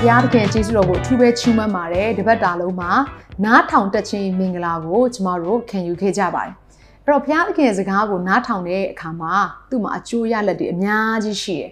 ဘုရားသခင်ကျေးဇူးတော်ကိုအထူးပဲချီးမွမ်းပါတယ်တပတ်တာလုံးမှာနားထောင်တက်ခြင်းမင်္ဂလာကိုကျမတို့ခံယူခဲ့ကြပါတယ်အဲ့တော့ဘုရားသခင်ရဲ့စကားကိုနားထောင်တဲ့အခါမှာသူ့မှာအကျိုးရလဒ်တွေအများကြီးရှိတယ်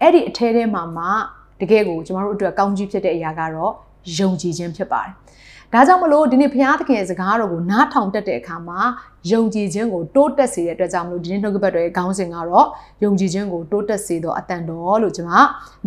အဲ့ဒီအထဲထဲမှာမှတကယ်ကိုကျမတို့အတွက်ကောင်းကြီးဖြစ်တဲ့အရာကတော့ယုံကြည်ခြင်းဖြစ်ပါတယ်ဒါကြောင့်မလို့ဒီနေ့ဘုရားသခင်ရဲ့စကားတော်ကိုနားထောင်တတ်တဲ့အခါမှာယုံကြည်ခြင်းကိုတိုးတက်စေတဲ့အတွက်ကြောင့်မလို့ဒီနေ့နှုတ်ကပတ်တော်ရဲ့ခေါင်းစဉ်ကတော့ယုံကြည်ခြင်းကိုတိုးတက်စေသောအတန်တော်လို့ကျွန်မ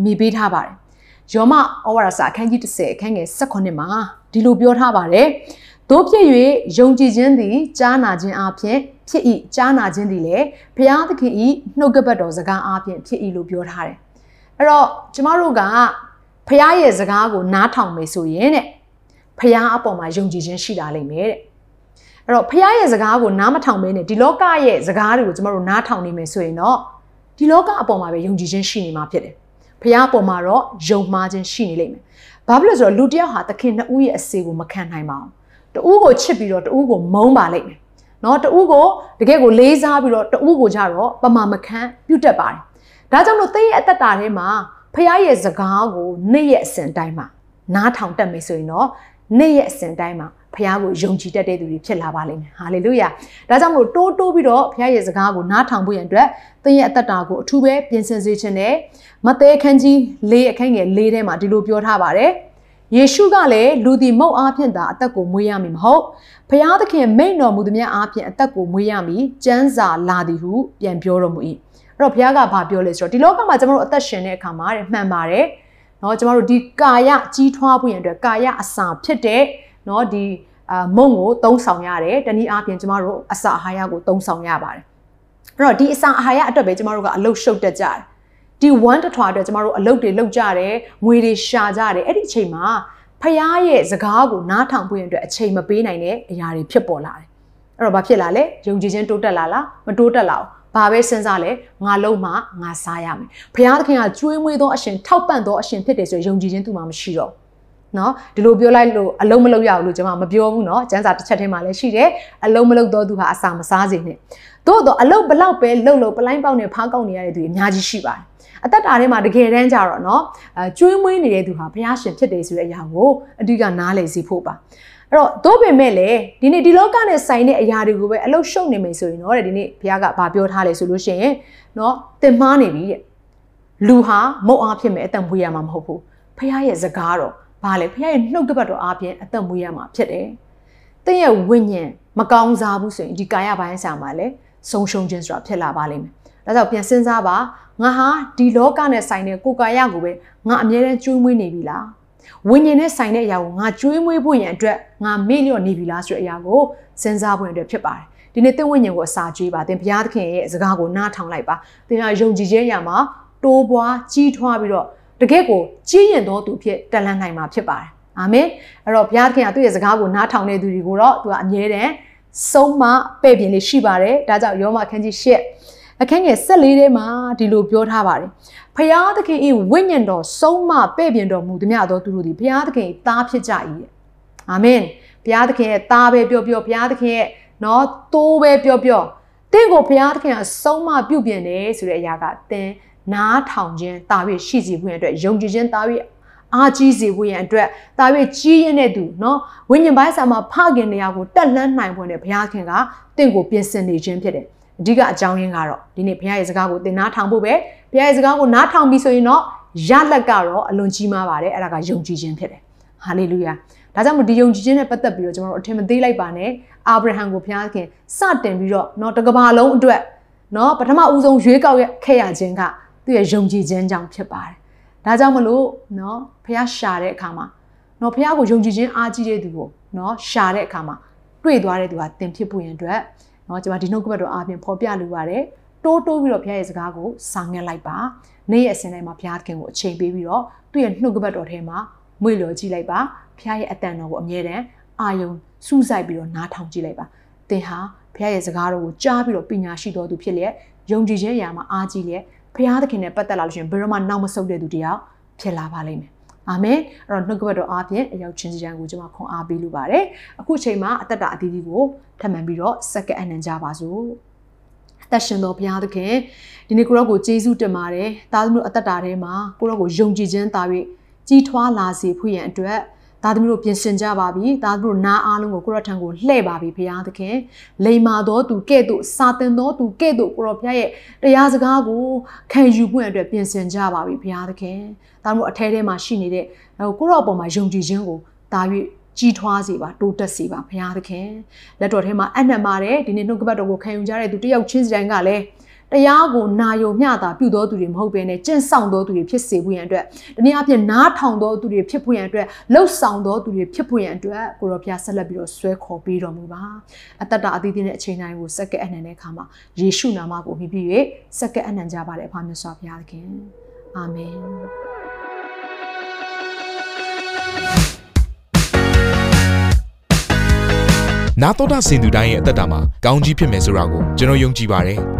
မိပေးထားပါတယ်။ ယောမဩဝါဒစာအခန်းကြီး30အခန်းငယ်18မှာဒီလိုပြောထားပါတယ်။တို့ဖြစ်၍ယုံကြည်ခြင်းသည်ကြားနာခြင်းအပြင်ဖြစ်၏ကြားနာခြင်းသည်လည်းဘုရားသခင်၏နှုတ်ကပတ်တော်စကားအပြင်ဖြစ်၏လို့ပြောထားတယ်။အဲ့တော့ကျမတို့ကဘုရားရဲ့စကားကိုနားထောင်မယ်ဆိုရင်တဲ့ဖះအပေါ်မှာယုံကြည်ခြင်းရှိတာလိမ့်မယ်တဲ့အဲ့တော့ဖះရဲ့စကားကိုနားမထောင်ဘဲနဲ့ဒီလောကရဲ့စကားတွေကိုကျမတို့နားထောင်နေမယ်ဆိုရင်တော့ဒီလောကအပေါ်မှာပဲယုံကြည်ခြင်းရှိနေမှာဖြစ်တယ် ဖះအပေါ်မှာတော့ယုံမှားခြင်းရှိနေလိမ့်မယ်ဘာဖြစ်လို့ဆိုတော့လူတစ်ယောက်ဟာသခင်နှစ်ဦးရဲ့အစေကိုမခံနိုင်ပါဘူးတူးကိုချစ်ပြီးတော့တူးကိုမုန်းပါလိမ့်မယ်နော်တူးကိုတကယ်ကိုလေးစားပြီးတော့တူးကိုကြတော့ပမာမခံပြုတ်တက်ပါတယ်ဒါကြောင့်လို့သိရဲ့အသက်တာထဲမှာဖះရဲ့စကားကိုနေ့ရက်အစဉ်တိုင်းမှာနားထောင်တတ်မယ်ဆိုရင်တော့နေ့ရက်အစဉ်တိုင်းမှာ ဖခင်ကိုယုံကြည်တတ်တဲ့သူတွေဖြစ်လာပါလိမ့်မယ်ဟာလေလုယာဒါကြောင့်မို့တိုးတိုးပြီးတော့ဖခင်ရဲ့စကားကိုနားထောင်ဖို့ရန်အတွက်သင်ရဲ့အသက်တာကိုအထူးပဲပြင်ဆင်စေခြင်းနဲ့မဿဲခန်းကြီး၄အခန်းငယ်၄ထဲမှာဒီလိုပြောထားပါတယ်ယေရှုကလည်းလူသည်မုတ်အားဖြင့်သာအသက်ကိုမွေးရမည်မဟုတ်ဖျားသခင်မိန့်တော်မူသည်များအားဖြင့်အသက်ကိုမွေးရမည်ကျမ်းစာလာသည်ဟုပြန်ပြောတော်မူ၏အဲ့တော့ဘုရားကဘာပြောလဲဆိုတော့ဒီလောကမှာကျွန်တော်တို့အသက်ရှင်တဲ့အခါမှာတဲ့မှန်ပါတယ်เนาะကျမတို့ဒီကာယကြီးထွားဖို့ရန်အတွက်ကာယအစာဖြစ်တဲ့ เนาะဒီအာမုံကိုသုံးဆောင်ရတယ်တနည်းအားဖြင့်ကျမတို့အစာအာဟာရကိုသုံးဆောင်ရပါတယ်အဲ့တော့ဒီအစာအာဟာရအတွက်ပဲကျမတို့ကအလုတ်ရှုပ်တက်ကြတယ်ဒီ1တထွာအတွက်ကျမတို့အလုတ်တွေလုပ်ကြတယ်ငွေတွေရှာကြတယ်အဲ့ဒီအချိန်မှာဖះရဲ့စကားကိုနားထောင်ဖို့ရန်အတွက်အချိန်မပေးနိုင်တဲ့အရာတွေဖြစ်ပေါ်လာတယ်အဲ့တော့ဘာဖြစ်လာလဲယုံကြည်ခြင်းတိုးတက်လာလားမတိုးတက်လာဘူးဘာပဲစဉ်းစားလဲငါလုံးမှငါစားရမယ်ဘုရားသခင်ကကျွေးမွေးသောအရှင်ထောက်ပံ့သောအရှင်ဖြစ်တယ်ဆိုရင်ယုံကြည်ခြင်းသူမှမရှိတော့ နော်ဒီလိုပြောလိုက်လို့အလုံးမလုံးရဘူးလို့ကျွန်မမပြောဘူးเนาะကျမ်းစာတစ်ချက်ထဲမှာလည်းရှိတယ်အလုံးမလုံးသောသူဟာအစာမစားစေနဲ့သို့တော့အလုံးဘလောက်ပဲလှုပ်လို့ပလိုင်းပေါက်နဲ့ဖားကောက်နေရတဲ့သူအများကြီးရှိပါတယ်အသက်တာထဲမှာတကယ်တမ်းကြတော့เนาะအဲကျွေးမွေးနေတဲ့သူဟာဘုရားရှင်ဖြစ်တယ်ဆိုတဲ့အရာကိုအဓိကနားလည်စေဖို့ပါအဲ့တော့သို့ပင်မဲ့လေဒီနေ့ဒီလောကနဲ့ဆိုင်တဲ့အရာတွေကိုပဲအလုရှုံနေမယ်ဆိုရင်တော့တဲ့ဒီနေ့ဘုရားကဗာပြောထားလေဆိုလို့ရှိရင်เนาะတင်မားနေပြီတဲ့လူဟာမုတ်အားဖြစ်မယ်အတန်မွေးရမှာမဟုတ်ဘူးဘုရားရဲ့စကားတော့ ဘာလဲဘုရားရဲ့နှုတ်ကပတ်တော်အားဖြင့်အသက်မွေးရမှာဖြစ်တယ်။တင့်ရဲ့ဝိညာဉ်မကောင်းစားဘူးဆိုရင်ဒီကာယပိုင်းဆိုင်မှာလည်းဆုံးရှုံးခြင်းဆိုတာဖြစ်လာပါလိမ့်မယ်။ဒါကြောင့်ပြန်စဉ်းစားပါငါဟာဒီလောကနဲ့ဆိုင်တဲ့ကိုယ်ကာယကိုပဲငါအမြဲတမ်းကျွေးမွေးနေပြီလား။ဝိညာဉ်နဲ့ဆိုင်တဲ့အရာကိုငါကျွေးမွေးဖို့ရန်အတွက်ငါမေ့လျော့နေပြီလားဆိုတဲ့အရာကိုစဉ်းစားဖို့အတွက်ဖြစ်ပါတယ်။ဒီနေ့သင်ဝိညာဉ်ကိုအစာကျွေးပါသင်ဘုရားသခင်ရဲ့စကားကိုနားထောင်လိုက်ပါသင်ကယုံကြည်ခြင်းအရာမှာတိုးပွားကြီးထွားပြီးတော့ တကယ့်ကိုကြီးရင်တော်သူဖြစ်တက်လန်းနိုင်မှာဖြစ်ပါတယ်အာမင်အဲ့တော့ဘုရားသခင်ကသူ့ရဲ့စကားကိုနားထောင်တဲ့သူတွေကိုတော့သူကအမြဲတမ်းဆုံးမပဲ့ပြင်လေးရှိပါတယ်ဒါကြောင့်ယောမခန်းကြီး၈အခန်းငယ်၁၄ထဲမှာဒီလိုပြောထားပါတယ်ဖျားသခင်ဤဝိညာဉ်တော်ဆုံးမပဲ့ပြင်တော်မူသည်များသောသူတို့သည်ဘုရားသခင်ဤသားဖြစ်ကြ၏အာမင်ဘုရားသခင်ရဲ့သားပဲပြောပြောဘုရားသခင်ရဲ့နော်တိုးပဲပြောပြောတင့်ကိုဘုရားသခင်ကဆုံးမပြုပြင်တယ်ဆိုတဲ့အရာကသင် နားထောင်ခြင်းတာ၍ရှိစီဖို့ရအတွက်ယုံကြည်ခြင်းတာ၍အားကြီးစေဖို့ရန်အတွက်တာ၍ကြီးရင်တဲ့သူเนาะဝိညာဉ်ပိုင်းဆိုင်မှာဖခင်တရားကိုတက်လှမ်းနိုင်ဖို့နဲ့ဘုရားခင်ကတင့်ကိုပြင်ဆင်နေခြင်းဖြစ်တယ်အဓိကအကြောင်းရင်းကတော့ဒီနေ့ဘုရားရဲ့စကားကိုသင်နားထောင်ဖို့ပဲဘုရားရဲ့စကားကိုနားထောင်ပြီးဆိုရင်တော့ရလက်ကတော့အလွန်ကြီးမားပါတယ်အဲ့ဒါကယုံကြည်ခြင်းဖြစ်တယ်ဟာလေလုယာဒါကြောင့်မို့ဒီယုံကြည်ခြင်းနဲ့ပတ်သက်ပြီးတော့ကျွန်တော်တို့အထင်မသေးလိုက်ပါနဲ့အာဗြဟံကိုဘုရားခင်စတင်ပြီးတော့เนาะတကဘာလုံးအတွက်เนาะပထမဦးဆုံးရွေးကောက်ရခဲ့ရခြင်းက သူ့ရဲ့ယုံကြည်ခြင်းကြောင့်ဖြစ်ပါတယ်။ဒါကြောင့်မလို့နော်ဖះရှာတဲ့အခါမှာနော်ဖះကိုယုံကြည်ခြင်းအားကြီးတဲ့သူကိုနော်ရှာတဲ့အခါမှာတွေ့သွားတဲ့သူဟာသင်ဖြစ်ဖို့ရန်အတွက်နော်ကျွန်မဒီနှုတ်ကပတ်တော်အားဖြင့်ဖော်ပြလိုပါတယ်။တိုးတိုးပြီးတော့ဖះရဲ့စကားကိုစာငတ်လိုက်ပါ။နေ့ရဲ့အစဉ်တိုင်းမှာဖះခင်ကိုအချိန်ပေးပြီးတော့သူ့ရဲ့နှုတ်ကပတ်တော်ထဲမှာမွေလျော်ကြည့်လိုက်ပါ။ဖះရဲ့အတန်တော်ကိုအမြဲတမ်းအာယုံစူးစိုက်ပြီးတော့နားထောင်ကြည့်လိုက်ပါ။သင်ဟာဖះရဲ့စကားတော်ကိုကြားပြီးတော့ပညာရှိတော်သူဖြစ်လျက်ယုံကြည်ခြင်းအရာမှာအားကြီးလျက် ဘုရားသခင်နဲ့ပတ်သက်လာလို့ရှိရင်ဘယ်တော့မှနောက်မဆုတ်တဲ့သူတယောက်ဖြစ်လာပါလိမ့်မယ်အာမင်အဲ့တော့နှုတ်ကပတ်တော်အားဖြင့်အရောက်ချင်းစီတန်းကိုကျွန်မခွန်အားပေးလိုပါတယ်အခုချိန်မှာအသက်တာအသီးသီးကိုထပ်မံပြီးတော့စက္ကန့်အနှံကြပါစို့သက်ရှင်တော်ဘုရားသခင်ဒီနေ့ကိုရောကိုကျေးဇူးတင်ပါတယ်သားသမီးတို့အသက်တာထဲမှာကိုရောကိုယုံကြည်ခြင်းတာ၍ကြီးထွားလာစေဖို့ရန်အတွက် သားသမီးတို့ပြင်ဆင်ကြပါပြီသားသမီးတို့နားအားလုံးကိုကိုရထံကိုလှည့်ပါပြီဘုရားသခင်လိမ္မာတော်သူကဲ့သို့စာတင်တော်သူကဲ့သို့ကိုရောဘုရားရဲ့တရားစကားကိုခံယူဖို့အတွက်ပြင်ဆင်ကြပါပြီဘုရားသခင်သားသမီးတို့အထဲထဲမှာရှိနေတဲ့ကိုရောအပေါ်မှာယုံကြည်ခြင်းကိုတာ၍ကြီးထွားစေပါတိုးတက်စေပါဘုရားသခင်လက်တော်ထဲမှာအနက်ပါတယ်ဒီနေ့နှုတ်ကပတ်တော်ကိုခံယူကြတဲ့သူတယောက်ချင်းစီတိုင်းကလည်း တရားကိုနာယုံမျှတာပြုတော်သူတွေမဟုတ်ဘဲနဲ့ကျင့်ဆောင်တော်သူတွေဖြစ်စေဖို့ရန်အတွက်ဒီနေ့အပြင်နားထောင်တော်သူတွေဖြစ်ဖို့ရန်အတွက်လှုပ်ဆောင်တော်သူတွေဖြစ်ဖို့ရန်အတွက်ကိုရောဘုရားဆက်လက်ပြီးတော့ဆွဲခေါ်ပေးတော်မူပါအသက်တာအသီးသီးနဲ့အချိန်တိုင်းကိုစက္ကန့်အနှံတဲ့အခါမှာယေရှုနာမကိုမြည်ပြီး၍စက္ကန့်အနှံကြပါလေအဖမြတ်စွာဘုရားသခင်အာမင်နာတော်တာစင်သူတိုင်းရဲ့အသက်တာမှာကောင်းကြီးဖြစ်မယ်ဆိုတာကိုကျွန်တော်ယုံကြည်ပါတယ်။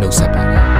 နှုတ်ဆက်ပါတယ်